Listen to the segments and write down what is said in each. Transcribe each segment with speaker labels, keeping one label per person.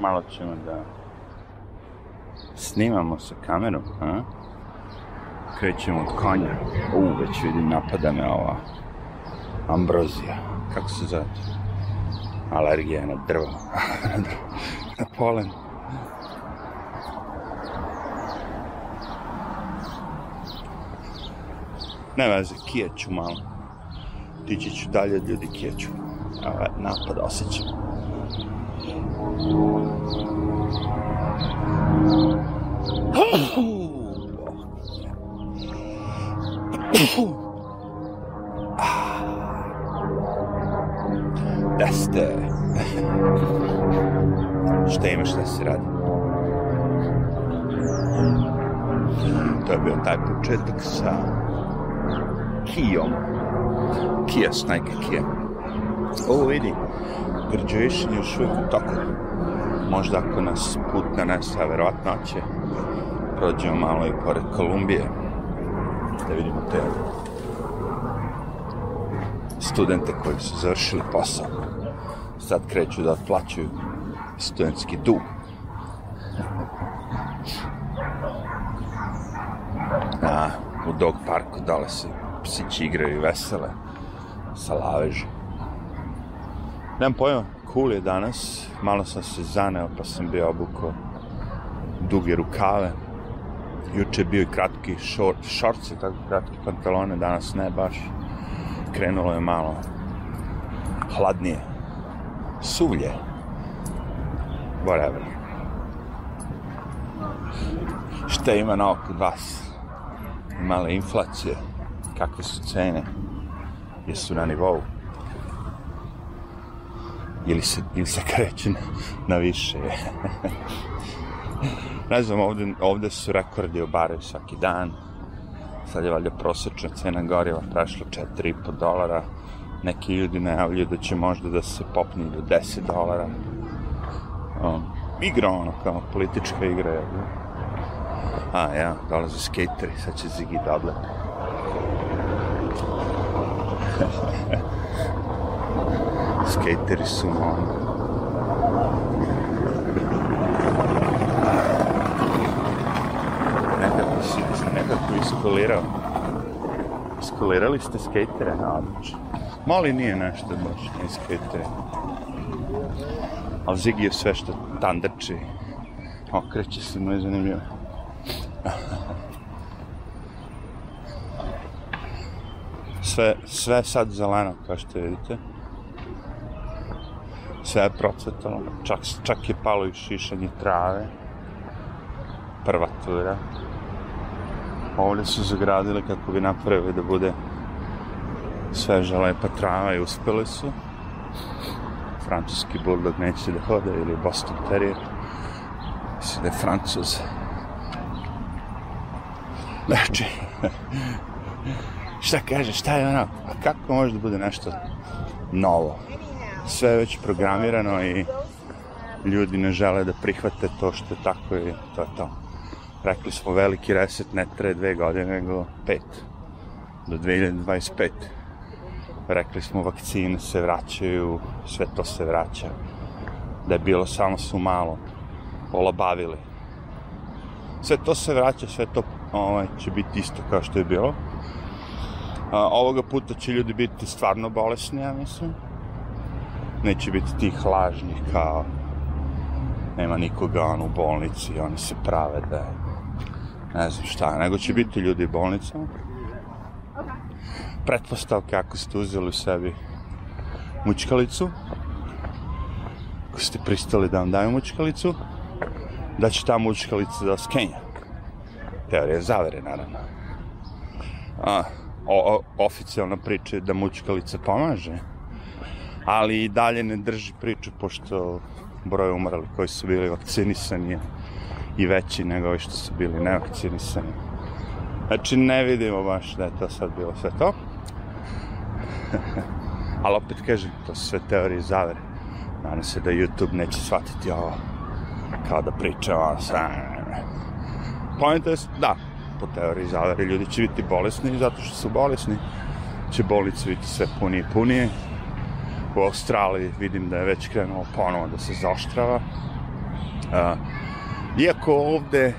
Speaker 1: malo ćemo da snimamo sa kamerom, a? Krećemo od konja. U, već vidim, napada me ova ambrozija. Kako se zove? Alergija na drvo. na polen. Ne veze, kijeću malo. Tići ću dalje od ljudi kijeću. Napad osjećam. Da ste. Šta imaš da se radi? To je bio taj početak sa Kijom. Kia Snajka Kia. Ovo vidi, graduation još uvijek u toku. Možda ako nas put nanese, verovatno će prođemo malo i pored Kolumbije da vidimo te studente koji su završili posao. Sad kreću da otplaćuju studentski dug. A u dog parku dole se psići igraju vesele sa lavežom. Nemam pojma, cool je danas, malo sam se zaneo pa sam bio obukao duge rukave. Juče je bio i kratki short, shorts i tako kratki pantalone, danas ne baš. Krenulo je malo hladnije. Suvlje. Whatever. Šta ima na oko vas? Male inflacije. Kakve su cene? Jesu na nivou? Ili se, ili se kreće na, na više. ne znam, ovde, ovde su rekordi obaraju svaki dan. Sad je valjda prosječna cena goriva prešla 4,5 dolara. Neki ljudi najavljuju da će možda da se popne do 10 dolara. Um, igra ono, kao politička igra. Je, A, ja, dolaze skateri, sad će Ziggy da odleti. Skateri su ono. Nekako si, nekako iskolirao. Iskolirali ste skatere na odlično. Mali nije nešto baš, nije skatere. Ali Ziggy je sve što tandrči. Okreće se mu je zanimljivo. sve, sve sad zeleno, kao što vidite sve je procvetalo, čak, čak je palo i šišanje trave, prva tura. Ovdje su zagradili kako bi napravili da bude sveža lepa trava i uspeli su. Francuski bulldog neće da hode ili Boston Terrier. Mislim da je Francuz. Znači, šta kaže, šta je ono, a kako može da bude nešto novo? Sve već programirano i ljudi ne žele da prihvate to što je tako i to je to. Rekli smo veliki reset ne traje dve godine, nego pet. Do 2025. Rekli smo vakcine se vraćaju, sve to se vraća. Da je bilo samo su malo olabavili. Sve to se vraća, sve to ovaj, će biti isto kao što je bilo. A, ovoga puta će ljudi biti stvarno bolesni, ja mislim neće biti tih lažnih kao nema nikoga on u bolnici oni se prave da je ne znam šta, nego će biti ljudi u bolnicama. Pretpostavke ako ste uzeli u sebi mučkalicu ako ste pristali da vam daju mučkalicu da će ta mučkalica da skenja. Teorija zavere naravno. A, o, o, oficijalna priča je da mučkalica pomaže ali i dalje ne drži priču, pošto broj umrali koji su bili vakcinisani i veći nego ovi što su bili nevakcinisani. Znači, ne vidimo baš da je to sad bilo sve to. ali opet kažem, to su sve teorije zavere. Nadam se da YouTube neće shvatiti ovo kao da priča o sa... Pojenta je, da, po teoriji zavere ljudi će biti bolesni zato što su bolesni. Će bolnice biti sve punije i punije u Australiji vidim da je već krenulo ponovo da se zaoštrava. Uh, iako ovde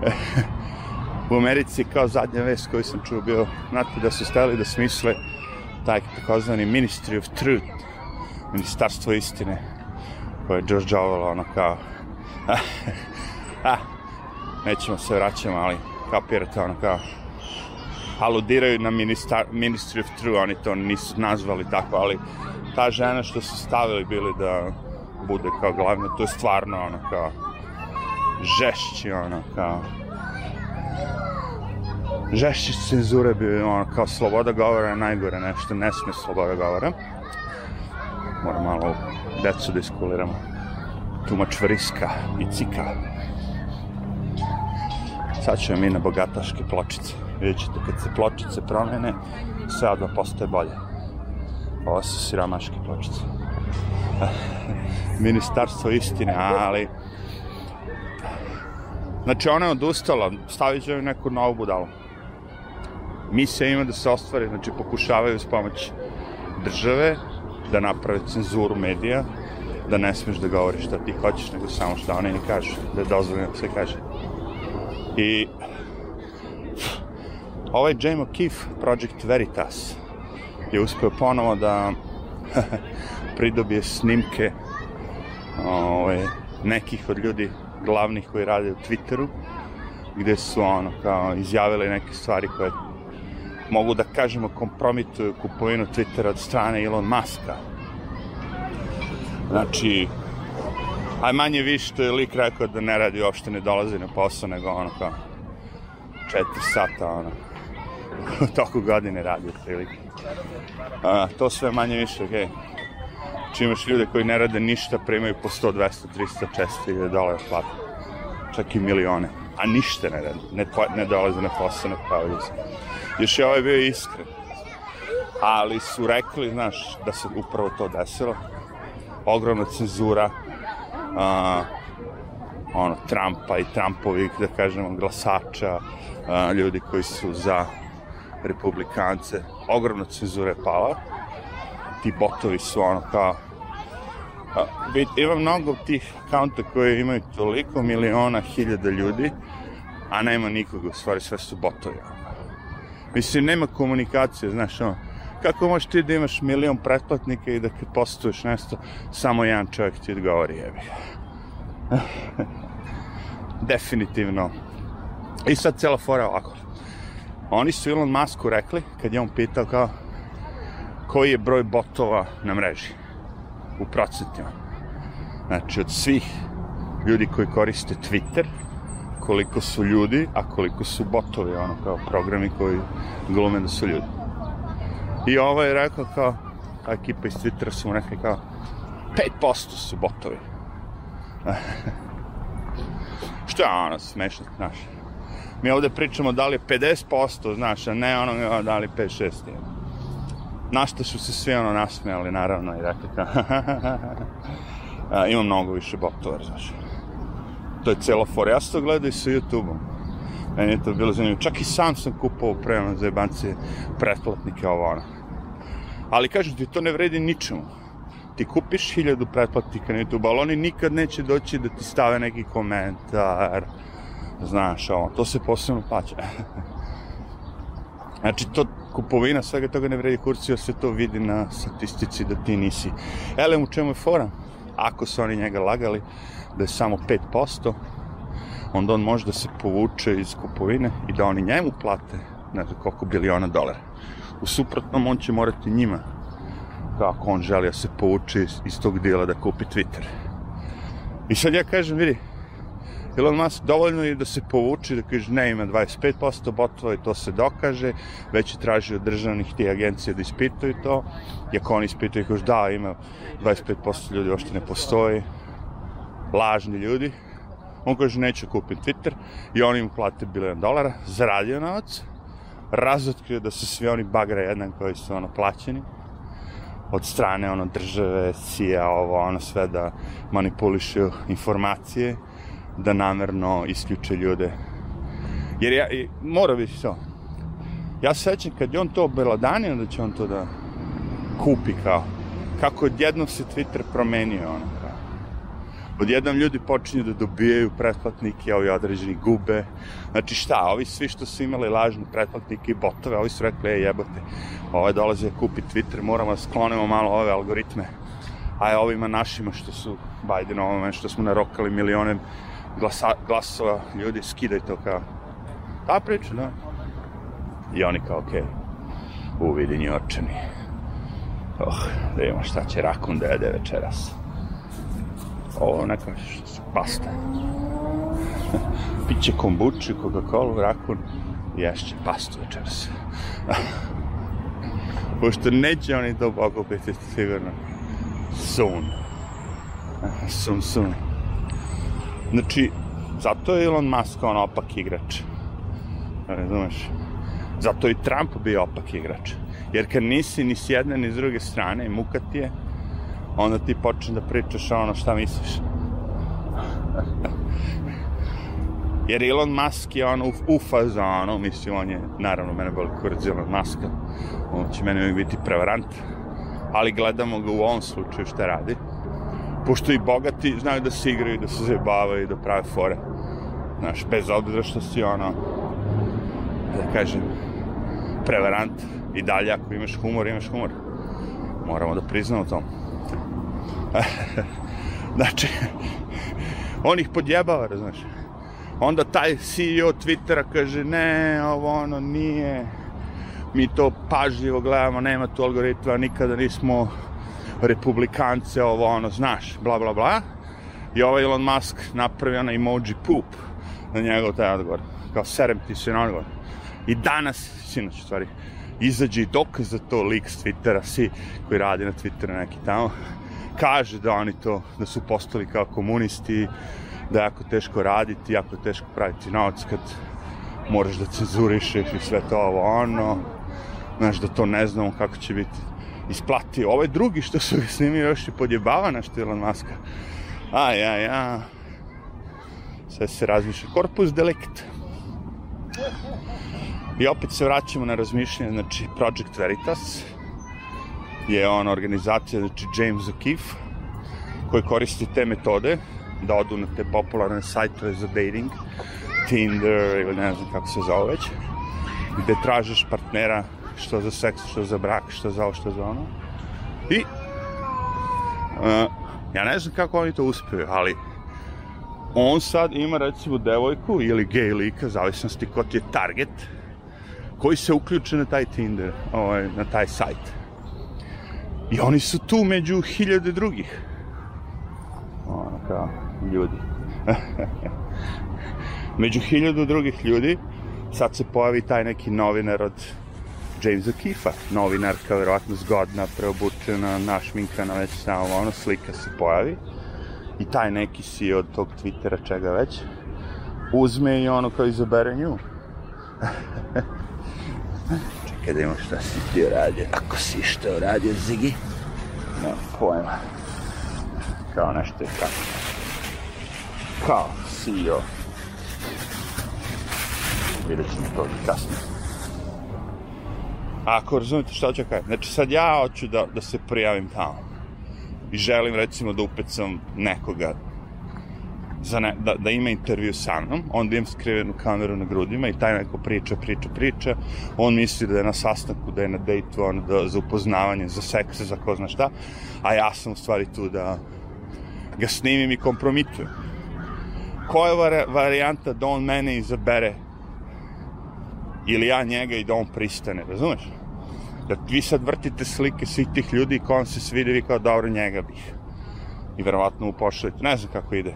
Speaker 1: u Americi kao zadnja vest koju sam čuo bio znate da su stali da smisle taj takozvani Ministry of Truth ministarstvo istine koje je George Orwell ono kao ah, nećemo se vraćamo ali kapirate ono kao aludiraju na ministar, Ministry of Truth oni to nisu nazvali tako ali ta žena što su stavili bili da bude kao glavno to je stvarno ono kao žešći ono kao žešći cenzure bi ono kao sloboda govora najgore nešto ne sme sloboda govora. Moram malo decu da iskuliramo. Tumač vriska i cika. Sad ćemo mi na bogataške pločice vidjet ćete kad se pločice promene sve odmah postaje bolje. Ovo su siramaške pločice. Ministarstvo istine ali znači ona je odustala stavit će neku novu budalu. Misija ima da se ostvari znači pokušavaju s pomoć države da naprave cenzuru medija, da ne smeš da govoriš šta ti hoćeš, nego samo šta oni ne kažu, da je dozvoljeno da se kaže. I ovaj Jane O'Keefe, Project Veritas, je uspeo ponovo da pridobije snimke ove, nekih od ljudi glavnih koji rade u Twitteru, gde su ono kao izjavili neke stvari koje mogu da kažemo kompromituju kupovinu Twittera od strane Elon Muska. Znači, aj manje više što je lik rekao da ne radi uopšte ne dolazi na posao, nego ono kao četiri sata, ono, toku godine radi otprilike. A, to sve manje više, okej. Okay. Znači imaš ljude koji ne rade ništa, primaju po 100, 200, 300, 400 dolara plata. Čak i milione. A ništa ne rade. Ne, ne dolaze na posao, ne pravaju se. Još je ovaj bio iskren. Ali su rekli, znaš, da se upravo to desilo. Ogromna cenzura. A, ono, Trumpa i Trumpovih, da kažemo, glasača, a, ljudi koji su za republikance. Ogromna cenzura je pala. Ti botovi su ono kao A, bit, ima mnogo tih kaunta koji imaju toliko miliona, hiljada ljudi, a nema nikoga, u stvari sve su botovi. Mislim, nema komunikacije, znaš, ono, kako možeš ti da imaš milion pretplatnika i da kad postuješ nešto, samo jedan čovjek ti odgovori, jebi. Definitivno. I sad cijela fora ovako. Oni su Elon Musku rekli, kad je on pitao kao, koji je broj botova na mreži u procentima. Znači, od svih ljudi koji koriste Twitter, koliko su ljudi, a koliko su botovi, ono, kao programi koji glume da su ljudi. I ovo je rekao kao, a ekipa iz Twittera su mu rekli kao, 5% su botovi. Što je ono smešno, znaš. Mi ovde pričamo da li je 50%, znaš, a ne ono da li 5-6. Na što su se svi ono nasmijali, naravno, i rekli kao, ima mnogo više botova, znaš to je cela fora. Ja sam to gledao i sa YouTube-om. Meni je to bilo zanimljivo. Čak i sam sam kupao prema za jebancije pretplatnike ovo ono. Ali kažem ti, to ne vredi ničemu. Ti kupiš hiljadu pretplatnika na YouTube, ali oni nikad neće doći da ti stave neki komentar. Znaš, ovo, to se posebno plaća. znači, to kupovina svega toga ne vredi kurcio, se to vidi na statistici da ti nisi. Ele, u čemu je fora? Ako su oni njega lagali, da je samo 5%, onda on može da se povuče iz kupovine i da oni njemu plate ne znam koliko biliona dolara. U suprotnom, on će morati njima, kako on želi da se povuče iz, iz tog dijela da kupi Twitter. I sad ja kažem, vidi, Elon Musk dovoljno je da se povuče, da kaže ne ima 25% botova i to se dokaže, već je tražio državnih tih agencija da ispituju to, i oni ispituju, kaže da, ima 25% ljudi uopšte ne postoji, lažni ljudi. On kaže, neću kupiti Twitter. I oni mu plate bilion dolara, zaradio novac, razotkrio da su svi oni bagre jedan koji su ono plaćeni. Od strane ono države, CIA, ovo, ono sve da manipulišu informacije, da namerno isključe ljude. Jer ja, i, mora biti to. Ja se sećam kad je on to obelodanio da će on to da kupi kao, kako odjednom se Twitter promenio, ono, odjednom ljudi počinju da dobijaju pretplatnike, ovi određeni gube. Znači šta, ovi svi što su imali lažne pretplatnike i botove, ovi su rekli, ej jebote, ovaj dolaze kupi Twitter, moramo da sklonimo malo ove algoritme. A ovima našima što su Bidenovome, što smo narokali milione glasa, glasova, ljudi, skidaj to kao. Ta priča, da. I oni kao, okej, okay. uvidi njorčani. Oh, da imamo šta će rakun da jede večeras. Ovo neka pasta. Piće kombuču, Coca-Cola, rakun, ješće pastu večeras. Pošto neće oni to pokupiti, sigurno. Soon. Soon, soon. Znači, zato je Elon Musk on opak igrač. Razumeš? Zato i Trump bio opak igrač. Jer kad nisi ni s jedne ni s druge strane, muka ti je, onda ti počne da pričaš ono šta misliš. Jer Elon Musk je on u, u fazonu, mislim, on je, naravno, mene boli kurac Elon Musk, on će mene uvijek biti prevarant, ali gledamo ga u ovom slučaju šta radi. Pošto i bogati znaju da se igraju, da se zabavaju, da prave fore. Znaš, bez obzira što si ono, da kažem, prevarant i dalje ako imaš humor, imaš humor. Moramo da priznamo to. znači, on ih podjebava, znaš. Onda taj CEO Twittera kaže, ne, ovo ono nije, mi to pažljivo gledamo, nema tu algoritma, nikada nismo republikance, ovo ono, znaš, bla, bla, bla. I ovaj Elon Musk napravi onaj emoji poop na njegov taj odgovor. Kao serem ti se na odgovor. I danas, sinoć, stvari, izađe i dokaz za to lik s Twittera, svi koji radi na Twitteru neki tamo, kaže da oni to, da su postali kao komunisti, da je jako teško raditi, jako teško praviti novac kad moraš da cenzurišeš i sve to ovo ono, znaš da to ne znamo kako će biti isplati. Ovaj drugi što su ga snimili još i podjebava na što Elon Muska. Aj, aj, aj. Sve se razmišlja. Korpus delikt. I opet se vraćamo na razmišljanje, znači Project Veritas je on organizacija, znači James O'Keefe, koji koristi te metode da odu na te popularne sajtove za dating, Tinder ili ne znam kako se zove već, gde tražiš partnera što za seks, što za brak, što za ovo, što za ono. I uh, ja ne znam kako oni to uspiju, ali on sad ima recimo devojku ili gej lika, zavisnosti ko ti je target, koji se uključe na taj Tinder, ovaj, na taj sajt. I oni su tu među hiljade drugih. Ono kao, ljudi. među hiljadu drugih ljudi, sad se pojavi taj neki novinar od Jamesa Kifa, novinarka, verovatno zgodna, preobučena, našminkana, već samo ono, slika se pojavi. I taj neki si od tog Twittera, čega već, uzme i ono kao izabere nju. Čekaj da imamo šta si ti uradio. Ako si što uradio, Zigi? No, pojma. Kao nešto je kako. Kao CEO. Vidjet ćemo to kasnije. Ako razumete šta ću kaj. Znači sad ja hoću da, da se prijavim tamo. I želim recimo da upecam nekoga za ne, da, da ima intervju sa mnom, onda imam skrivenu kameru na grudima i taj neko priča, priča, priča, on misli da je na sastanku, da je na dejtu, on da, za upoznavanje, za seks, za ko zna šta, a ja sam u stvari tu da ga snimim i kompromitujem. Koja je var, varijanta da on mene izabere ili ja njega i da on pristane, razumeš? Da vi sad vrtite slike svih tih ljudi ko vam se svide, vi kao dobro njega bih. I verovatno mu ne znam kako ide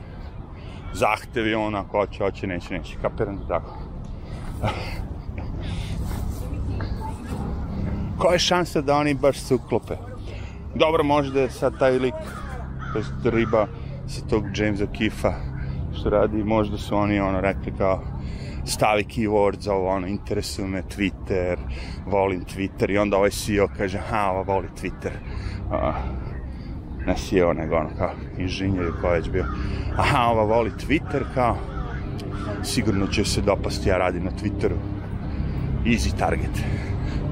Speaker 1: zahtevi on ako hoće, hoće, neće, neće. Kapiram da tako. Koja je šansa da oni baš se uklope? Dobro, možda je sad taj lik, to je riba sa tog Jamesa Kifa, što radi, možda su oni ono rekli kao stavi keyword za ovo, ono, interesuje me Twitter, volim Twitter, i onda ovaj CEO kaže, ha, ovo voli Twitter. Uh, ne CEO, nego ono kao inženjer ili ko već bio. Aha, ova voli Twitter, kao sigurno će se dopasti, ja radim na Twitteru. Easy target.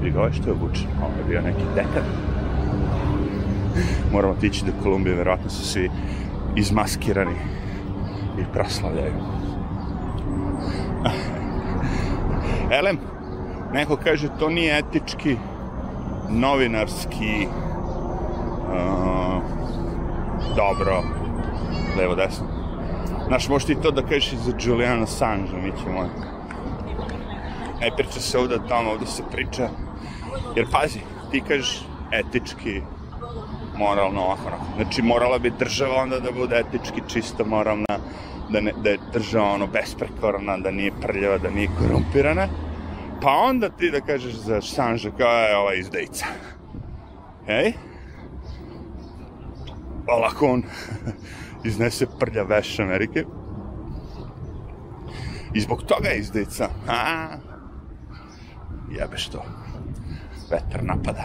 Speaker 1: I ga, što je obučen? Ovo je bio neki dekan. Moramo tići do Kolumbije, verovatno su svi izmaskirani i proslavljaju. Elem, neko kaže to nije etički, novinarski, uh, dobro, levo, desno. Znaš, možeš ti to da kažeš i za Juliana Assange, mi ćemo... Ne priča se ovde o tome, ovde se priča... Jer pazi, ti kažeš etički, moralno, ovako, onako. Znači, morala bi država onda da bude etički čisto moralna, da, ne, da je država ono besprekorna, da nije prljava, da nije korumpirana. Pa onda ti da kažeš za Sanža kao je ova izdejica. Hej? Pa lako on iznese prlja veš Amerike. I zbog toga je izdejica. A, jebeš to. Vetar napada.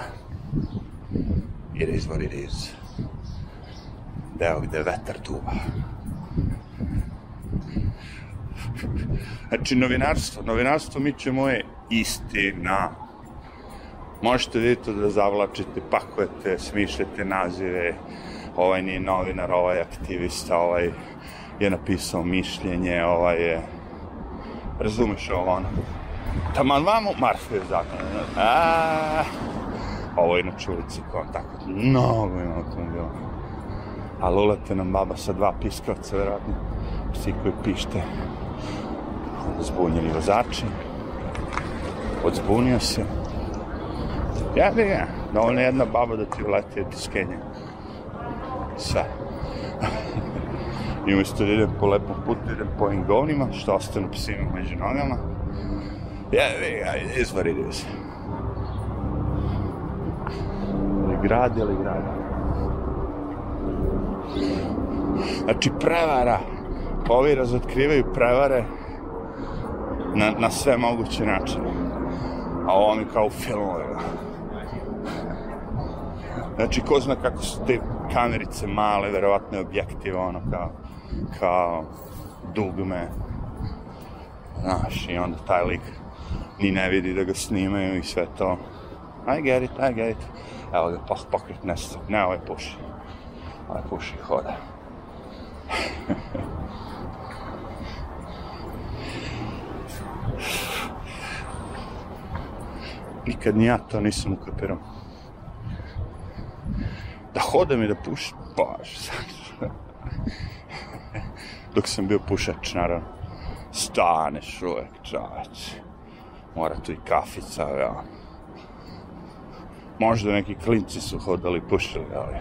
Speaker 1: It is what it is. Deo gde vetar tuva. Znači, novinarstvo. Novinarstvo mi ćemo je istina. Možete vidjeti da zavlačite, pakujete, smišljate nazive. Ovaj nije novinar, ovaj aktivista, ovaj je napisao mišljenje, ovaj je... Razumeš ovo ono? Taman vamo, Marfev zakon. A, ovo je inače ulici koja tako mnogo ima automobila. Ali ulete nam baba sa dva piskavca, verovatno, psi koji pište. Zbunjeni vozači. Odzbunio se. Ja bi ga, dovoljno jedna baba da ti uleti od tiskenja. Sve. I umjesto da idem po lepom putu, idem po ovim govnima, što ostanu psima među nogama. Ja bi ga, it is is. Ili grad, ili grad. Znači, prevara. Ovi razotkrivaju prevare na, na sve moguće načine. A ovo mi kao u filmovima. Znači, ko zna kako su te kamerice male, verovatno je objektiv, ono, kao, kao dugme. Znaš, i onda taj lik ni ne vidi da ga snimaju i sve to. I get it, I get it. Evo ga, pok, pokret nestao. Ne, ovaj puši. Ovaj puši, hoda. Nikad ni ja to nisam ukapirao. Da hodam i da pušim, bože, Dok sam bio pušač, naravno. Staneš uvek, čoveč. Mora tu i kafica, ja. Možda neki klinci su hodali pušili, ali...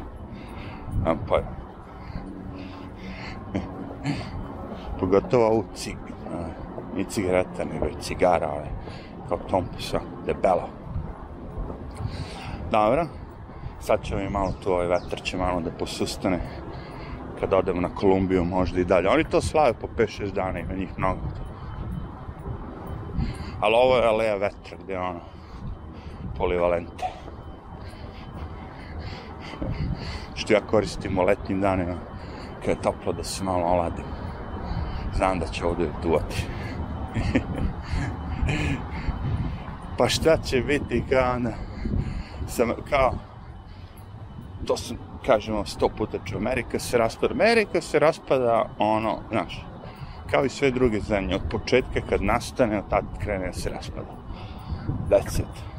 Speaker 1: Nemam pojma. Pogotovo ovu cig... Ni cigareta, nego i cigara, ali... Kao tompusa, debelo. Dobro. Sad ćemo i malo tu, ovaj vetar će malo da posustane. Kad odemo na Kolumbiju, možda i dalje. Oni to slave po 5-6 dana, ima njih mnogo. Ali ovo je aleja vetra, gde je ono, polivalente. Što ja koristim u letnjim danima, kad je toplo da se malo oladim. Znam da će ovde duvati. pa šta će biti kao onda, sam, kao, to sam, kažemo, sto puta ću, Amerika se raspada, Amerika se raspada, ono, znaš, kao i sve druge zemlje, od početka kad nastane, od tad krene da se raspada. That's it.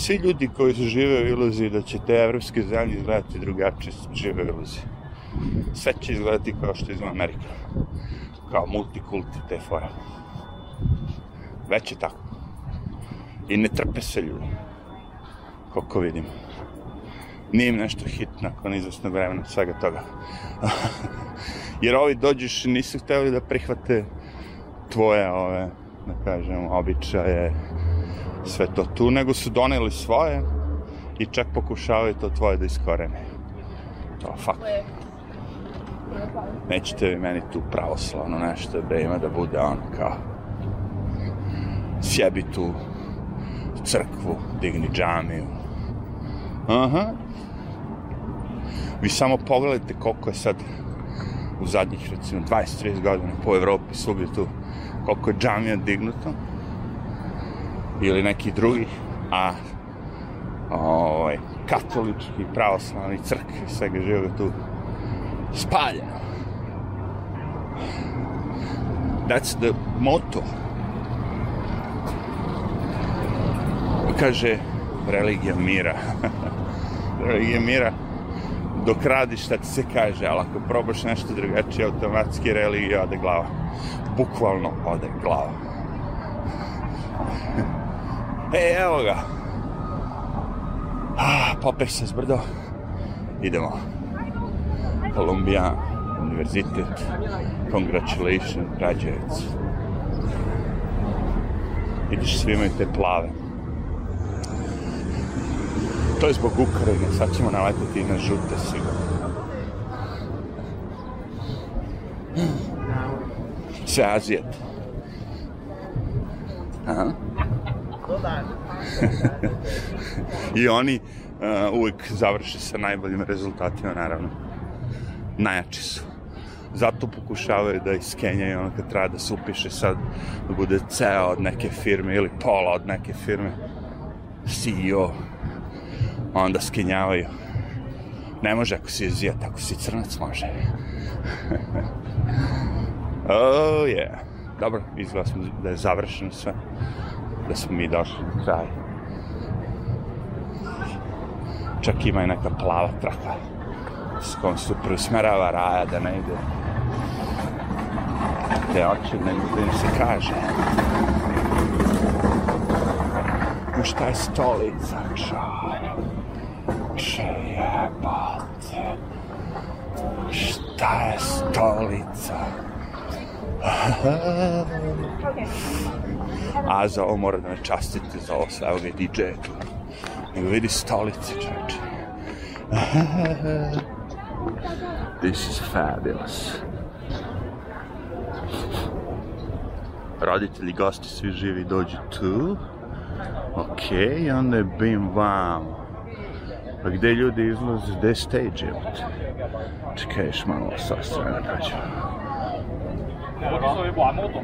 Speaker 1: Svi ljudi koji su žive u iluziji da će te evropske zemlje izgledati drugačije, žive u iluziji. Sve će izgledati kao što izgleda Amerika. Kao multikulti te fora. Već je tako. I ne trpe se ljudi. Koliko vidim. Nije im nešto hit nakon izvestnog vremena svega toga. Jer ovi dođeš nisu hteli da prihvate tvoje, ove, da kažem, običaje, sve to tu, nego su doneli svoje i čak pokušavaju to tvoje da iskorene. To, fuck. Nećete vi meni tu pravoslavno nešto da ima da bude ono kao sjebi tu crkvu, digni džamiju. Aha. Vi samo pogledajte koliko je sad u zadnjih recimo 20-30 godina po Evropi svugdje tu koliko je džamija dignuto ili neki drugi a ovaj, katolički, pravoslavni crkvi, svega žive tu Spaljeno. That's the motto. Kaže, religija mira. religija mira dok radiš šta ti se kaže, ali ako probaš nešto drugačije, automatski religija ode glava. Bukvalno ode glava. E, evo ga. Ah, popeš se zbrdo. Idemo. Columbia Universitet. Congratulations, graduates. Vidiš, svi imaju te plave. To je zbog Ukrajine, sad ćemo naletiti na žute sigurno. Sve Azijet. Aha. I oni uh, uvijek završe sa najboljim rezultatima, naravno. Najjači su. Zato pokušavaju da iskenjaju ono kad treba da se upiše sad da bude ceo od neke firme ili pola od neke firme. CEO onda skenjavaju. Ne može ako si azijat, ako si crnac može. oh yeah. Dobro, izgleda smo da je završeno sve. Da smo mi došli do kraja. Čak ima i neka plava traka s kojom se preusmerava raja da ne ide te oči, nego da im se kaže šta je stolica, čaj. Če jebate. Šta je stolica? A za ovo mora da me častite za ovo sve, evo ga DJ tu. Nego vidi stolice, čoče. This is fabulous. Roditelji, gosti, svi živi dođu tu. Ok, i onda je bim vamo. Pa gde ljudi izlaze, gde je stage, te. Čekaj, još malo sa strane nađemo.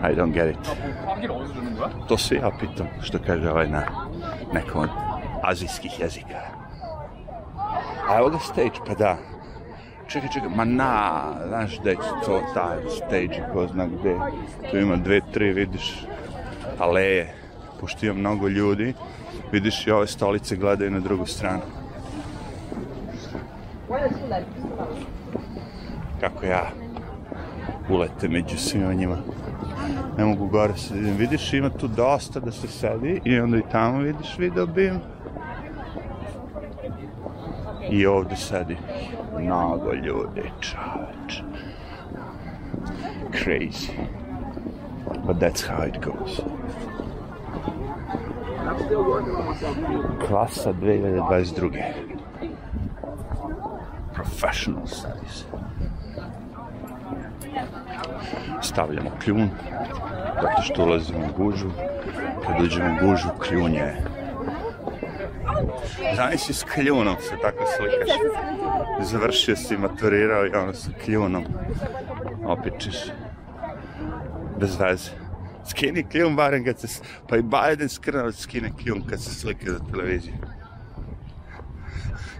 Speaker 1: I don't get it. To se ja pitam, što kaže ovaj na nekom azijskih jezika. A evo ga stage, pa da. Čekaj, čekaj, ma na, znaš gde će to taj stage, ko zna gde. Tu ima dve, tri, vidiš, aleje. Pošto ima mnogo ljudi, vidiš i ove stolice gledaju na drugu stranu. Kako ja ulete među svima njima. Ne mogu gore se vidim. Vidiš, ima tu dosta da se sedi i onda i tamo vidiš video bim. I ovde sedi mnogo ljudi, čoveč. Crazy. But that's how it goes. Klasa 2022 professional studies. Stavljamo kljun, zato što ulazimo u gužu. Kad uđemo u gužu, kljun je. Znaš s kljunom se tako slikaš. Završio si, maturirao i ono sa kljunom. Opičeš. Bez veze. Skini kljun barem kad se... Pa i Biden skrnao skine kljun kad se slika za televiziju.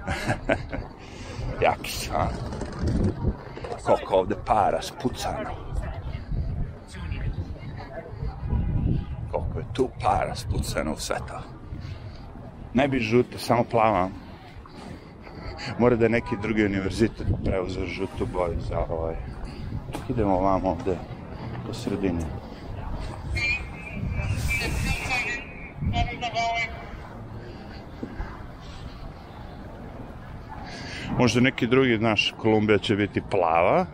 Speaker 1: Jaki a? Koliko ovde para spucano. Koliko je tu para spucano u sve to. Ne bi žuto, samo plava. Mora da je neki drugi univerzitet preuzeo žutu boju za ovaj. Idemo ovamo ovde, po sredini. Možda neki drugi, znaš, Kolumbija će biti plava,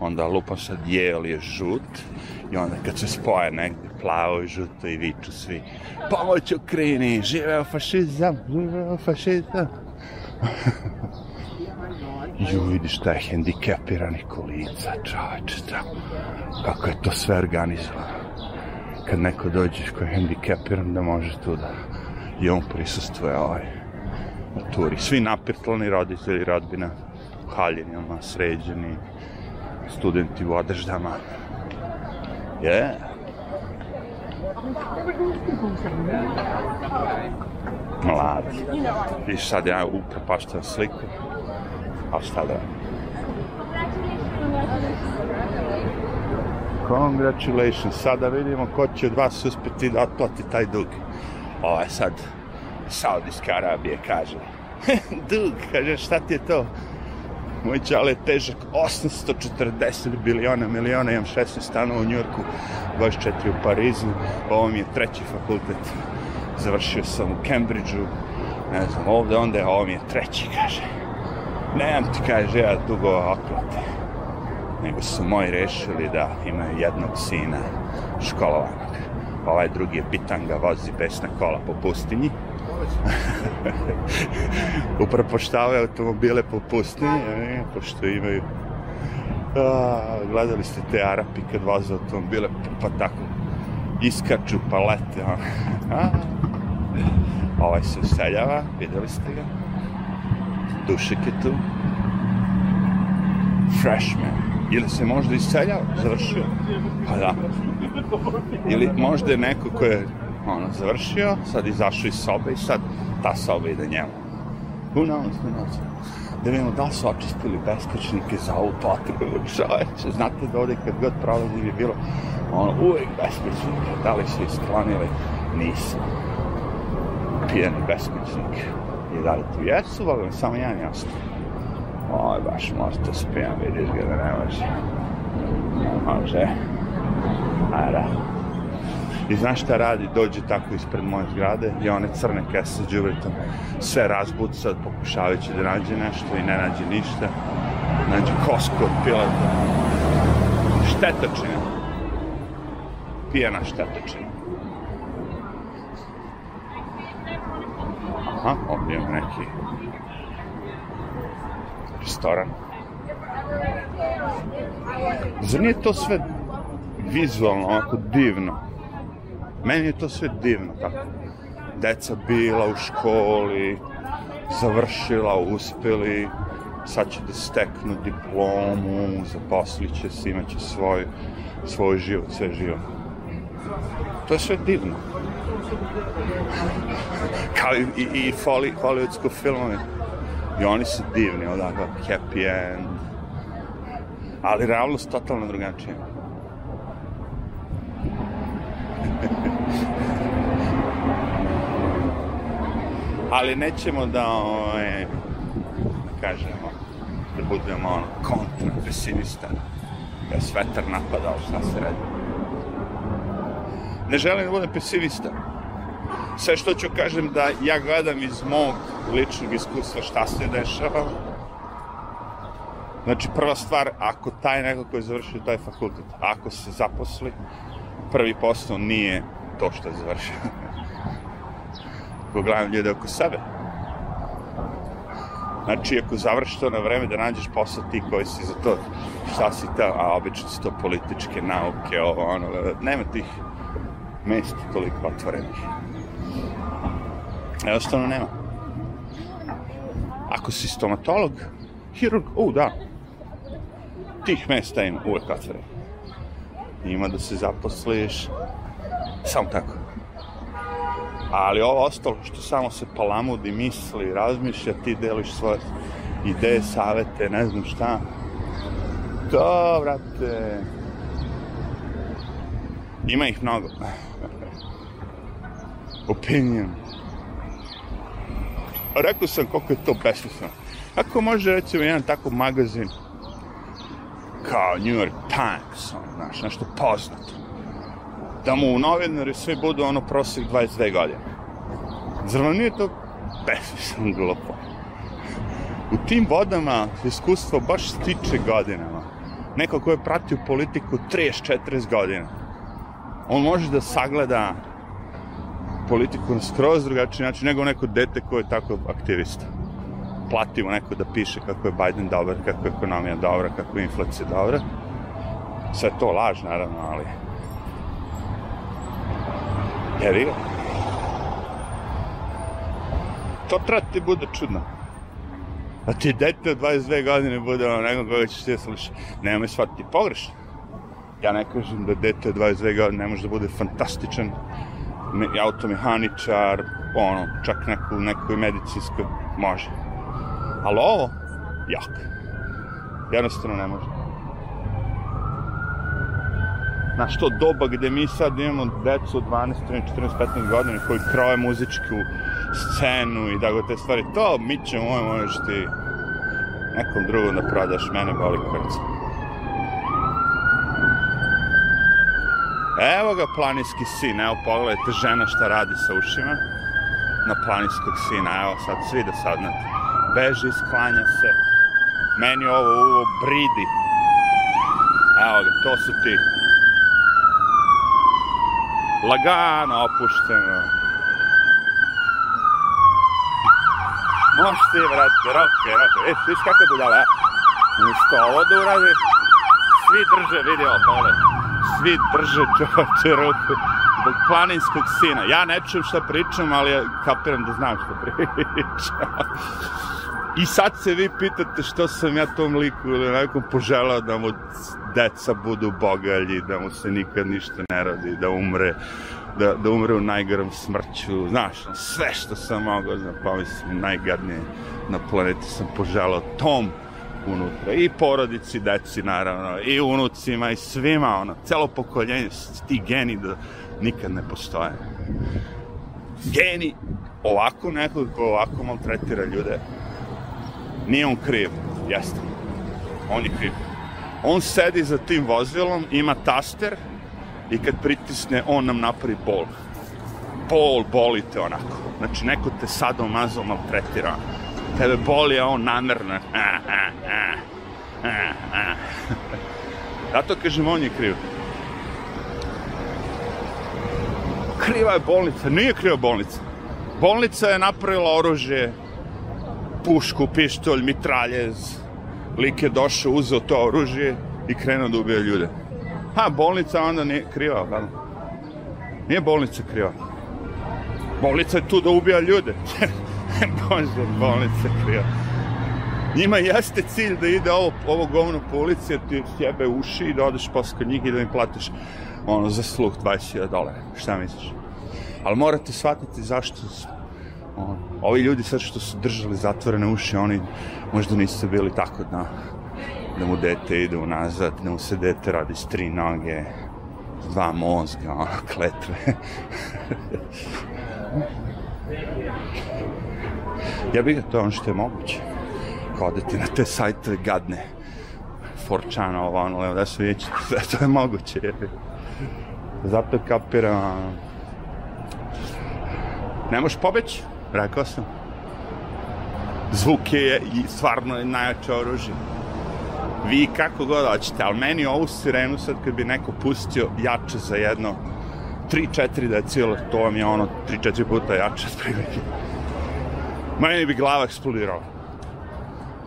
Speaker 1: onda lupa sad jel je žut, i onda kad se spoje negde plavo i žuto i viču svi pomoć Ukrajini, živeo fašizam, živeo fašizam. Ju, vidiš taj hendikepirani kolica, čoveče, tamo. Kako je to sve organizovano. Kad neko dođe ko je hendikepiran, da može tu da i on prisustuje ovaj na turi. Svi napirtlani roditelji, rodbina, haljeni, ono, sređeni, studenti u odeždama. Yeah. Mlad. I sad ja upropaštam sliku. A šta da? Congratulations. Sada da vidimo ko će od vas uspjeti da otplati taj dug. Ovaj sad Saudijska Arabija kaže. dug, kaže šta ti je to? Moj čale težak 840 biliona miliona, imam 16 stanova u Njurku, 24 u Parizu, ovo mi je treći fakultet. Završio sam u Cambridgeu, ne znam, ovde, onda, ovo mi je treći, kaže. Nemam ti, kaže, ja dugo otplate. Nego su moji rešili da imaju jednog sina školovanog. Ovaj drugi je bitanga, vozi besna kola po pustinji. upropoštavaju automobile po pustinji, ne, pošto imaju a, gledali ste te Arapi kad voze automobile pa tako iskaču pa lete a, ovaj se useljava videli ste ga? Dušek je tu. Freshman. Ili se možda iseljava? Završio. Pa da. Ili možda je neko ko je ono, završio, sad izašao iz sobe i sad ta soba ide njemu. Who knows, who knows. Da vidimo da li su očistili beskućnike za ovu potrebu, čoveče. Znate da ovdje kad god prolazi je bilo ono, uvijek beskućnike. Da li su isklonili? Nisu. Pijeni beskućnik. I da li tu jesu, volim, samo jedan jasno. Oj, baš možete spijan, vidiš ga da ne može. Može. Ajde. I znaš šta radi? Dođe tako ispred moje zgrade i one crne kese sa džubritom sve razbuca, pokušavajući da nađe nešto i ne nađe ništa. Nađe kosku od pilata. Štetočina. Pijena štetočina. Aha, ovdje imamo neki restoran. Zar nije to sve vizualno, ovako divno? Meni je to sve divno tako. Deca bila u školi, završila, uspeli, sad će da steknu diplomu, zaposlit će se, imat će svoj, svoj život, sve živo. To je sve divno. Kao i, i, i foli, hollywoodsko filmove. I oni su divni, odakle, happy end. Ali realnost totalno drugačija. Ali nećemo da ove, kažemo da budemo ono kontra pesimista da je svetar napadao šta se radi. Ne želim da budem pesimista. Sve što ću kažem da ja gledam iz mog ličnog iskustva šta se dešava. Znači prva stvar ako taj neko koji je završio taj fakultet ako se zaposli prvi posao nije to što je završio gledam ljude oko sebe. Znači, ako završiš to na vreme da nađeš posao ti koji si za to, šta si ta, a obično su to političke nauke, ovo, ono, nema tih mesta toliko otvorenih. Jednostavno nema. Ako si stomatolog, hirurg, u, da, tih mesta ima uvek otvorenih. Ima da se zaposliš, samo tako ali ovo ostalo što samo se palamudi, misli, razmišlja, ti deliš svoje ideje, savete, ne znam šta. To, brate, ima ih mnogo. Opinion. Rekao sam koliko je to besmisleno. Kako može recimo jedan takav magazin kao New York Times, ono, znaš, nešto poznato, da mu novinari svi budu ono prosjek 22 godine. Zar vam nije to besmisleno glupo? U tim vodama iskustvo baš stiče godinama. Neko ko je pratio politiku 30-40 godina. On može da sagleda politiku na skroz drugačiji način nego neko dete koje je tako aktivista. Platimo neko da piše kako je Biden dobar, kako je ekonomija dobra, kako je inflacija dobra. Sve to laž, naravno, ali Jevi ga. To treba ti bude čudno. A ti dete od 22 godine bude ono nekog koga ćeš ti slušati. Nema me shvatiti pogrešno. Ja ne kažem da dete od 22 godine ne može da bude fantastičan automehaničar, ono, čak neku, nekoj medicinskoj, može. Ali ovo, jak. Jednostavno ne može. Znaš, to doba gde mi sad imamo decu od 12, 13, 14, 15 godina koji kroje muzičku scenu i go te stvari, to mi ćemo, moj, možeš ti nekom drugom da prodaš, mene boli kurac. Evo ga planinski sin, evo pogledajte žena šta radi sa ušima na planinskog sina, evo sad svi da sadnate. Beži, sklanja se, meni ovo uvo bridi. Evo ga, to su ti. Lagano opušteno. Možeš ti, brate, roke, roke. E, viš kakve budala, e? Umesto ovo da uradi, svi drže, vidi ovo, pogledaj. Svi drže čovače ruku zbog planinskog sina. Ja ne čujem šta pričam, ali kapiram da znam šta pričam. I sad se vi pitate što sam ja tom liku ili nekom poželao da mu deca budu bogalji, da mu se nikad ništa ne radi, da umre, da, da umre u najgorom smrću, znaš, sve što sam mogao da pomislim, najgadnije na planeti sam poželao tom unutra, i porodici, deci naravno, i unucima, i svima, ono, celo pokoljenje, ti geni da nikad ne postoje. Geni ovako nekog ko ovako maltretira ljude, nije on kriv, jeste. On je kriv. On sedi za tim vozilom, ima taster i kad pritisne, on nam napravi bol. Bol, boli te onako. Znači, neko te sada omazao, maltretira. Tebe boli, a on namerno. Zato kažem, on je kriv. Kriva je bolnica. Nije kriva bolnica. Bolnica je napravila oružje, pušku, pištolj, mitraljez. Lik je došao, uzeo to oružje i krenuo da ubija ljude. Ha, bolnica onda nije kriva, da? Nije bolnica kriva. Bolnica je tu da ubija ljude. Bože, bolnica je kriva. Njima jeste cilj da ide ovo, ovo govno po ulici, da ti sjebe uši i da odeš posle njih i da mi platiš ono, za sluh 20.000 dolara. Šta misliš? Ali morate shvatiti zašto ovi ljudi sad što su držali zatvorene uši, oni možda nisu bili tako da, da mu dete ide unazad, da mu se dete radi s tri noge, dva mozga, ono, kletve. ja bih ga to ono što je moguće. Hoditi na te sajtove gadne. Forčana, ovo, ono, da su vidjeti, sve to je moguće. Zato kapiram, ne možeš pobeći, rekao sam. Zvuk je stvarno najjače oružje. Vi kako god hoćete, ali meni ovu sirenu sad kad bi neko pustio jače za jedno 3-4 decila, to vam je ono 3-4 puta jače od prilike. Meni bi glava eksplodirala.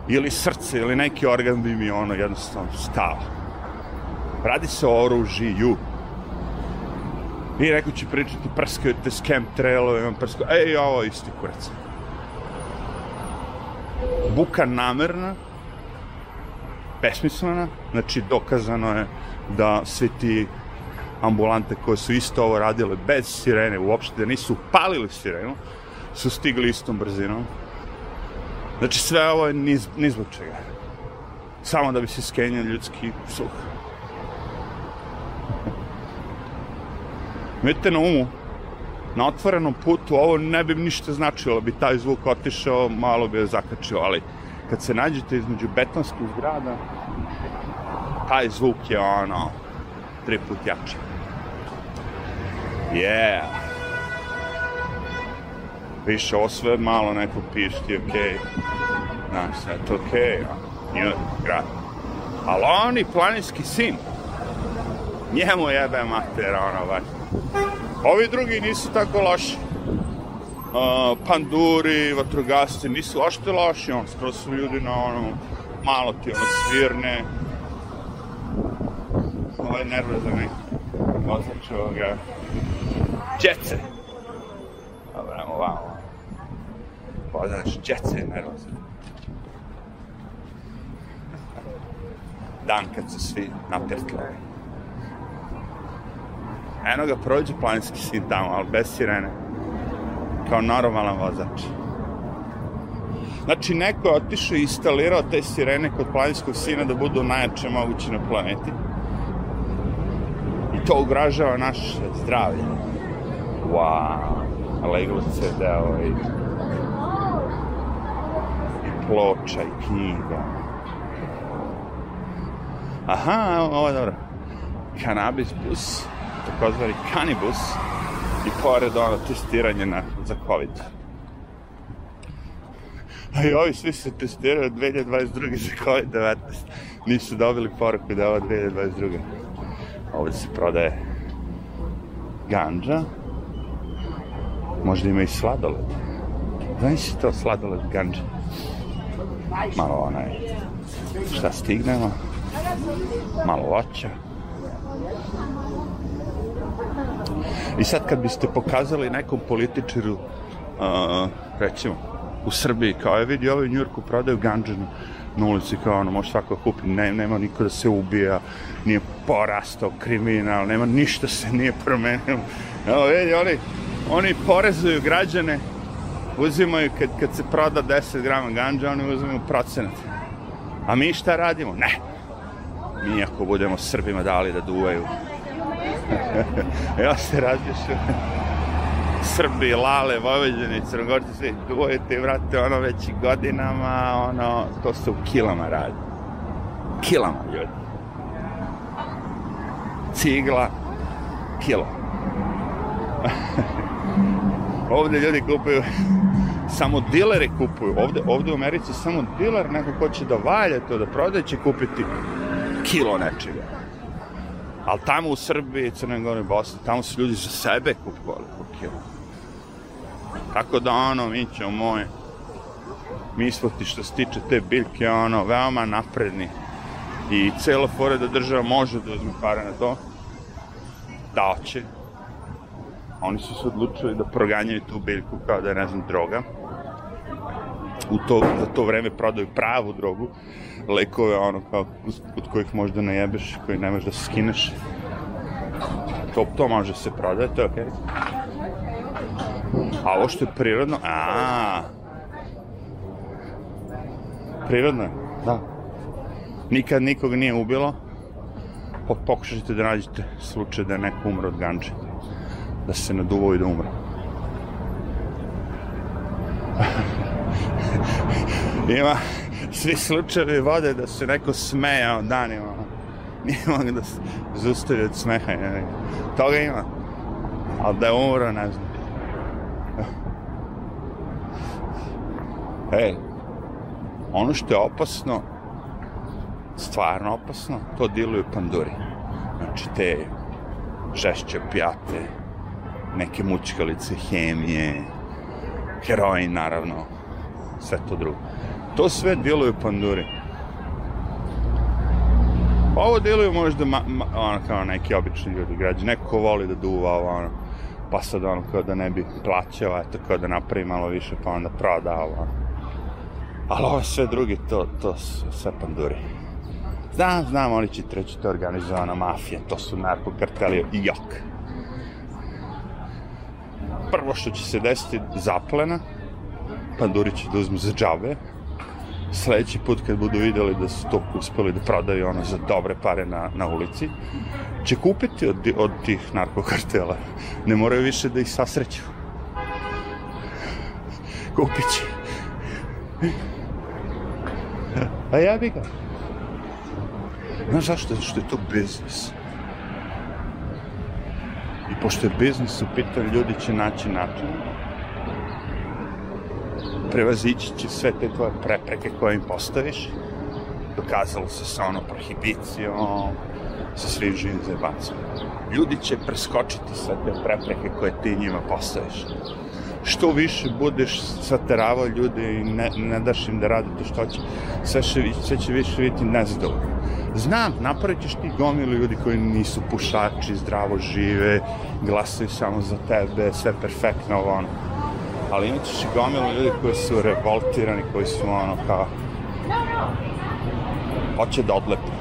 Speaker 1: Ili srce, ili neki organ bi mi ono jednostavno stao. Radi se o oružiju. I neko će pričati, prskaju te s chemtrailove, on prskaju, ej, ovo isti kurac. Buka namerna, besmislena, znači dokazano je da svi ti ambulante koje su isto ovo radile bez sirene, uopšte da nisu palili sirenu, su stigli istom brzinom. Znači sve ovo je niz, niz zbog čega. Samo da bi se skenio ljudski sluh. Imajte na umu, na otvorenom putu ovo ne bi ništa značilo, bi taj zvuk otišao, malo bi je zakačio, ali kad se nađete između betonskih zgrada, taj zvuk je ono, tri put jači. Yeah. Više ovo sve malo neko pišti, okej. Okay. Znaš, sve to okej, okay. Njoj, grad. Ali oni, planinski sin, njemu jebe mater, ono, baš. Ovi drugi nisu tako loši. Uh, panduri, vatrogasci nisu ošte loši, on skroz su ljudi na ono, malo ti ono svirne. Ovo je nervozan neki. Vozač ovoga. Djece. Dobro, ajmo vamo. Vozač djece je nervozan. Dan kad su svi napirtlali. Eno ga prođe planinski sin tamo, ali bez sirene. Kao normalan vozač. Znači, neko je otišao i instalirao te sirene kod planinskog sina da budu najjače moguće na planeti. I to ugražava naše zdravlje. Wow, leglo CD-ova i, i ploča i knjiga. Aha, ovo je dobro. Kanabis bus, takozvani kanibus i pored ono testiranje na, za COVID. A i ovi svi se testiraju 2022. za COVID-19. Nisu dobili poruku da je ovo 2022. Ovdje se prodaje ganđa. Možda ima i sladoled. Znaš si to sladoled ganđa? Malo onaj, šta stignemo? Malo voća. I sad kad biste pokazali nekom političaru, uh, recimo, u Srbiji, kao je vidi, ovaj u Njurku prodaju ganđanu na ulici, kao ono, može svako kupi, ne, nema niko da se ubija, nije porastao kriminal, nema ništa se nije promenilo. Evo, vidi, oni, oni porezuju građane, uzimaju, kad, kad se proda 10 grama ganđa, oni uzimaju procenat. A mi šta radimo? Ne. Mi ako budemo Srbima dali da duvaju, ja se razmišljam. Srbi, Lale, Vojvođani, Crnogorci, svi duvojete, vrate, ono već godinama, ono, to se u kilama radi. Kilama, ljudi. Cigla, kilo. ovde ljudi kupuju, samo dileri kupuju. Ovde, ovde u Americi samo diler, neko ko će da valja to, da prodaje, će kupiti kilo nečega. Ali tamo u Srbiji, Crnoj Gori, Bosni, tamo su ljudi za sebe kupovali po kilo. Tako da ono, mi ćemo moje, mi smo ti što se tiče te biljke, ono, veoma napredni. I celo fore da država može da uzme pare na to, da će. Oni su se odlučili da proganjaju tu biljku kao da je, ne znam, droga. U to, za to vreme prodaju pravu drogu, lekove, ono, kao, od kojih možda ne jebeš, koji ne možeš da se skineš. To, to može se prodati, to je okej. Okay. A ovo što je prirodno, a Prirodno je, da. Nikad nikog nije ubilo, pokušajte da nađete slučaj da je neko umro od ganče. Da se naduvao i da umro. Ima, svi slučajevi vode da se neko smejao danima. Nije mogu da se zustavi od smeha. Toga ima. Ali da je umro, ne znam. Ej, ono što je opasno, stvarno opasno, to diluju panduri. Znači, te žešće pijate, neke mučkalice, hemije, heroin, naravno, sve to drugo. To sve djeluju panduri. Ovo djeluju možda ma, ma, ono, kao neki obični ljudi, građani. Neko ko voli da duva, ono, pa sad ono, kao da ne bi plaćao, eto, kao da napravi malo više, pa onda proda, ono. Ali ovo sve drugi, to, to su sve panduri. Znam, znam, oni će treći to organizovana mafija, to su narkokarteli i jok. Prvo što će se desiti zaplena, panduri će da uzmu za džabe, sledeći put kad budu videli da su to uspeli da prodaju ono za dobre pare na, na ulici, će kupiti od, od tih narkokartela. Ne moraju više da ih sasreću. Kupit će. A ja bi ga. Znaš zašto? Što je to biznis. I pošto je biznis u pitanju, ljudi će naći način prevazići će sve te tvoje prepreke koje im postaviš. Dokazalo se sa ono prohibicijom, sa svim živim zajebacom. Ljudi će preskočiti sve te prepreke koje ti njima postaviš. Što više budeš sateravao ljude i ne, ne daš im da rade to što će, sve, še, sve će više biti nezadovoljno. Znam, napravit ćeš ti gomilu ljudi koji nisu pušači, zdravo žive, glasaju samo za tebe, sve perfektno, ovo ono ali imat ćeš i gomilu ljudi koji su revoltirani, koji su ono kao hoće da odlepe.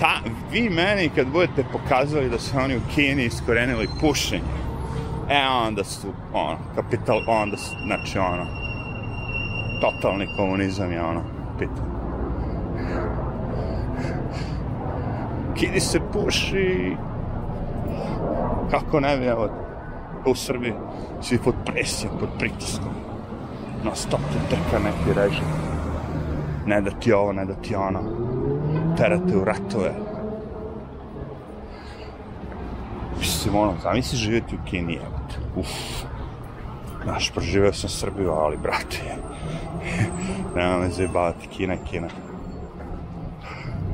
Speaker 1: Ta, vi meni kad budete pokazali da su oni u Kini iskorenili pušenje, e onda su, ono, kapital, onda su, znači ono, totalni komunizam je ono, pitanje. kidi se puši. Kako ne bi, evo, u Srbiji, svi pod presijom, pod pritiskom. Na stop te trka neki režim. Ne da ti ovo, ne da ti ono. Terate u ratove. Mislim, ono, zamisli živjeti u Kini, evo te. Uff. Znaš, proživio sam Srbiju, ali, brate, nema me zajebavati, Kina, Kina.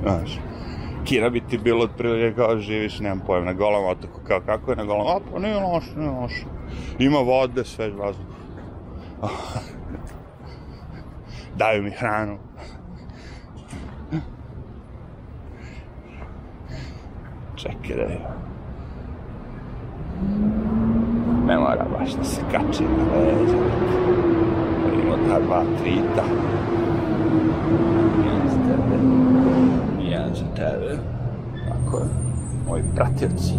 Speaker 1: Znaš, Kina bi ti bilo otprilike kao živiš, nemam pojem, na golom otoku, kao kako je na golom, a pa nije loše, nije loše. Ima vode, svež vazduh. Daju mi hranu. Čekaj da je. Ne mora baš da se kači na leđa. Vidimo ta dva trita. Jedan za tebe. Tako je. Moji pratioci.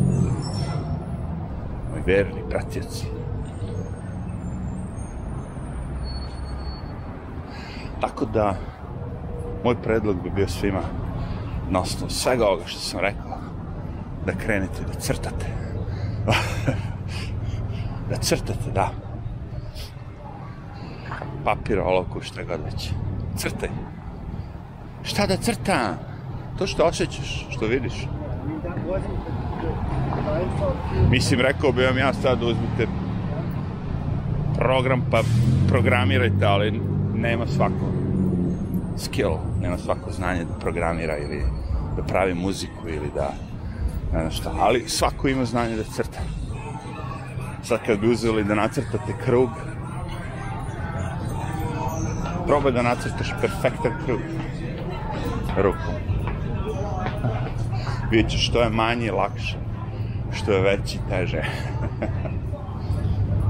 Speaker 1: Moji verni pratioci. Tako da, moj predlog bi bio svima, na osnovu svega ovoga što sam rekao, da krenete da crtate. da crtate, da. Papir, olovku, šta god već. Crtaj. Šta da crtam? To što osjećaš, što vidiš. Mislim, rekao bi vam ja sad uzmite program pa programirajte, ali nema svako skill, nema svako znanje da programira ili da pravi muziku ili da ne znam šta, ali svako ima znanje da crta. Sad kad bi uzeli da nacrtate krug, probaj da nacrtaš perfektan krug rukom. Vidjet ćeš što je manje lakše, što je veći teže.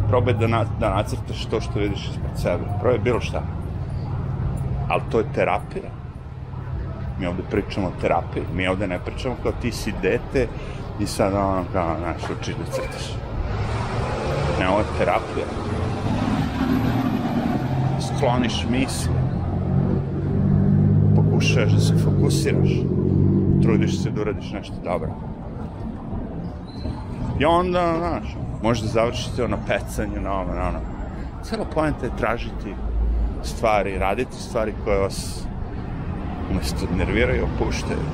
Speaker 1: probaj da, na, da nacrtaš to što vidiš ispred sebe. Probaj bilo šta. Ali to je terapija. Mi ovde pričamo o terapiji. Mi ovde ne pričamo kao ti si dete i sad ono kao, znaš, učiš da crtaš. Ne, ovo je terapija. Skloniš misli. Pokušaš da se fokusiraš. Trudiš se da uradiš nešto dobro. I onda, znaš, možda završite na pecanju, na ovo, na ono. Cijela pojenta je tražiti stvari, raditi stvari koje vas umesto nerviraju, opuštaju.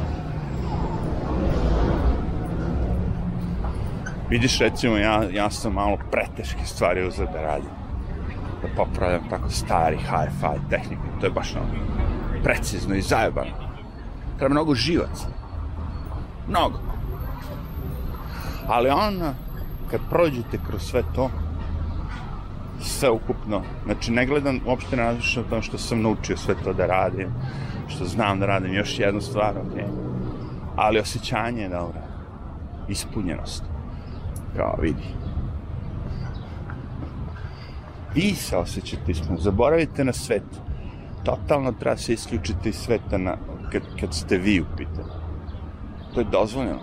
Speaker 1: Vidiš, recimo, ja, ja sam malo preteške stvari uzeo da radim. Da popravljam tako stari hi-fi tehniku. To je baš ono precizno i zajebano. Treba mnogo živaca. Mnogo. Ali on, kad prođete kroz sve to, sve ukupno, znači ne gledam uopšte različno to što sam naučio sve to da radim, što znam da radim još jednu stvar, ok, ali osjećanje je dobro, ispunjenost, kao vidi. Vi se osjećate ispunjeno, zaboravite na svet, totalno treba se isključiti iz sveta na, kad, kad ste vi u pitanju. To je dozvoljeno,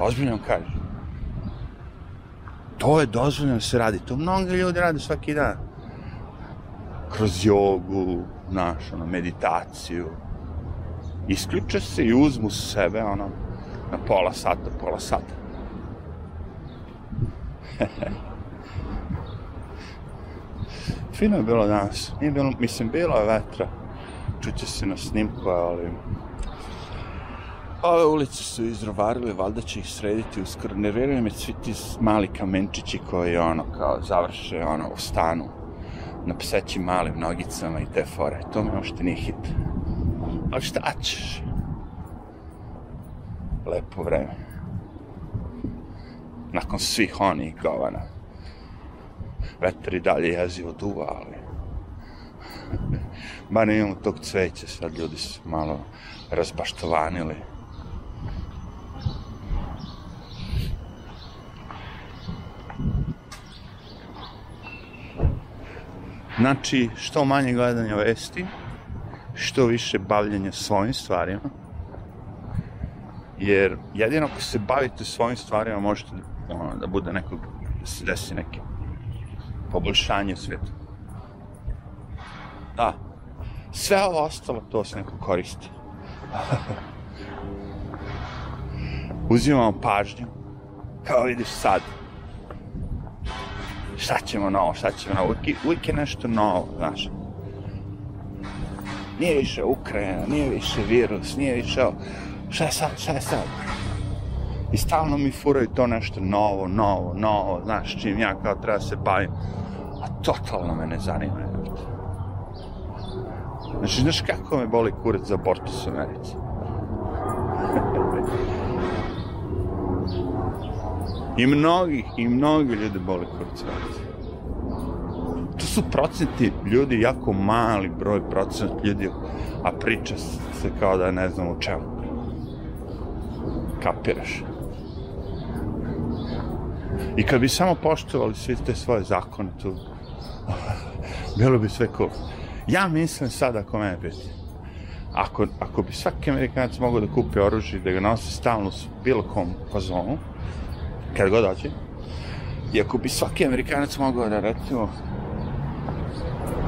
Speaker 1: ozbiljno vam kažem. To je dozvoljeno da se radi. To mnogi ljudi rade svaki dan. Kroz jogu, naš, ono, meditaciju. Isključe se i uzmu sebe, ono, na pola sata, pola sata. Fino je bilo danas. Nije bilo, mislim, bilo je vetra. Čuće se na snimku, ali Ove ulice su izrovarili, valjda će ih srediti uskoro. Nerviraju me svi ti mali kamenčići koji ono kao završe ono u stanu na psećim malim nogicama i te fore. To mi uopšte nije hit. Ali šta ćeš? Lepo vreme. Nakon svih onih govana. Vetar i dalje jezivo duva, ali... Ba ne imamo tog cveća, sad ljudi su malo razbaštovanili. Znači, što manje gledanja vesti, što više bavljenja svojim stvarima. Jer jedino ako se bavite svojim stvarima, možete ono, da bude nekog, da se desi neke poboljšanje svijeta. Da. Sve ovo ostalo, to se neko koristi. uzimamo pažnju, kao vidiš sad, šta ćemo novo, šta ćemo novo, uvijek, uvijek je nešto novo, znaš. Nije više Ukrajina, nije više virus, nije više ovo, šta je sad, šta je sad? I stalno mi furaju to nešto novo, novo, novo, znaš, čim ja kao treba se bavim. A totalno me ne zanima. Znači, znaš kako me boli kurac za abortus u Americi? I mnogi, i mnogi ljudi boli u Americi. To su procenti ljudi, jako mali broj procent ljudi, a priča se kao da ne znam u čemu. Kapiraš? I kad bi samo poštovali svi te svoje zakone tu, bilo bi sve cool. Ja mislim sad ako mene piti, ako, ako bi svaki amerikanac mogao da kupi oružje da ga nosi stalno s bilo kom fazonu, kad god dođe, i ako bi svaki amerikanac mogao da recimo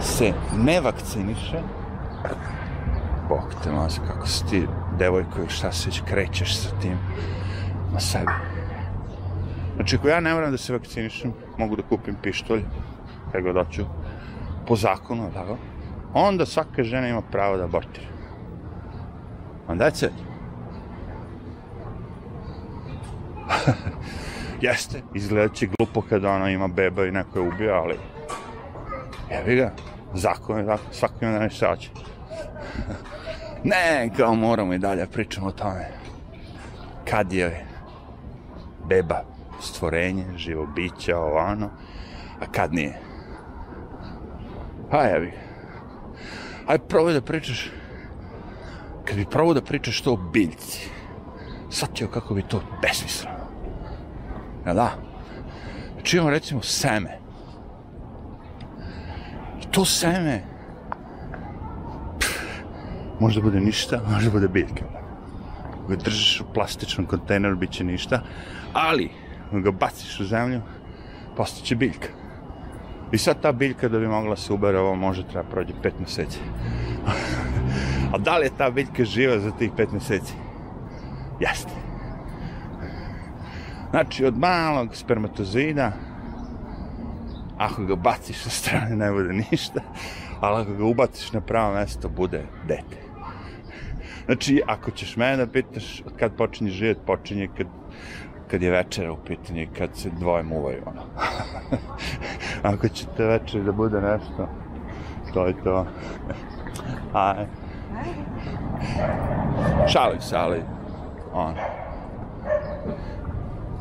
Speaker 1: se ne vakciniše, bok te mas, kako si ti devojko šta se već krećeš sa tim na sebi. Znači, ako ja ne moram da se vakcinišem, mogu da kupim pištolj, kad god hoću, po zakonu, tako, onda svaka žena ima pravo da abortira. That's it. Jeste, izgledat će glupo kada ona ima beba i neko je ubio, ali jevi ga, zakon je zakon, svako ima da nešto hoće. ne, kao moramo i dalje pričamo o tome. Kad je beba stvorenje, živo biće, ovano, a kad nije. A jevi. Aj, probaj da pričaš, kad bi probao da pričaš to o biljci, shvatio kako bi to besmisleno. Ja da? Znači imamo recimo seme. To seme može da bude ništa, može da bude biljka. Ako ga držiš u plastičnom kontejneru, bit će ništa, ali ako ga baciš u zemlju, postaće biljka. I sad ta biljka da bi mogla se ubere, ovo može treba prođe pet meseci. A da li je ta biljka živa za tih pet meseci? Jeste. Znači, od malog spermatozoida, ako ga baciš sa strane, ne bude ništa, ali ako ga ubaciš na pravo mesto, bude dete. Znači, ako ćeš mene da pitaš od kad počinje život, počinje kad kad je večera u pitanju kad se dvoje muvaju, ono. Ako će te večer da bude nešto, to je to. Aj. Šalim se, ali, ono.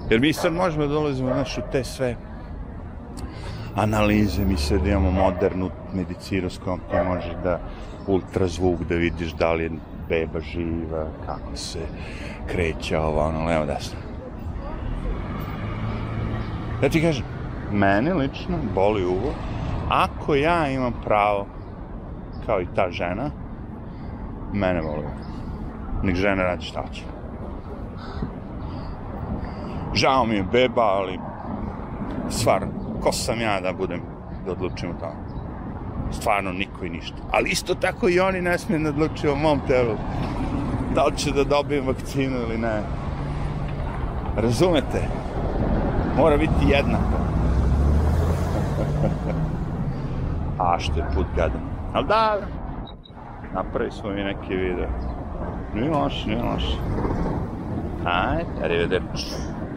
Speaker 1: Jer mi sad možemo da dolazimo, znaš, u te sve analize, mi sad imamo modernu medicinu s kojom ti možeš da ultrazvuk da vidiš da li je beba živa, kako se kreće ovo, ono, levo, desno. Ja ti kažem, mene lično boli uvo, ako ja imam pravo, kao i ta žena, mene boli uvo. Nek žena radi šta će. Žao mi je beba, ali stvarno, ko sam ja da budem, da odlučim o tome. Stvarno, niko i ništa. Ali isto tako i oni ne smije da odlučuju o mom telu. Da li će da dobijem vakcinu ili ne. Razumete? Mora biti jednako. A što je put gadan. Ali da, napravi smo mi neki video. Nije loš, nije loš. Ajde, arrivederci.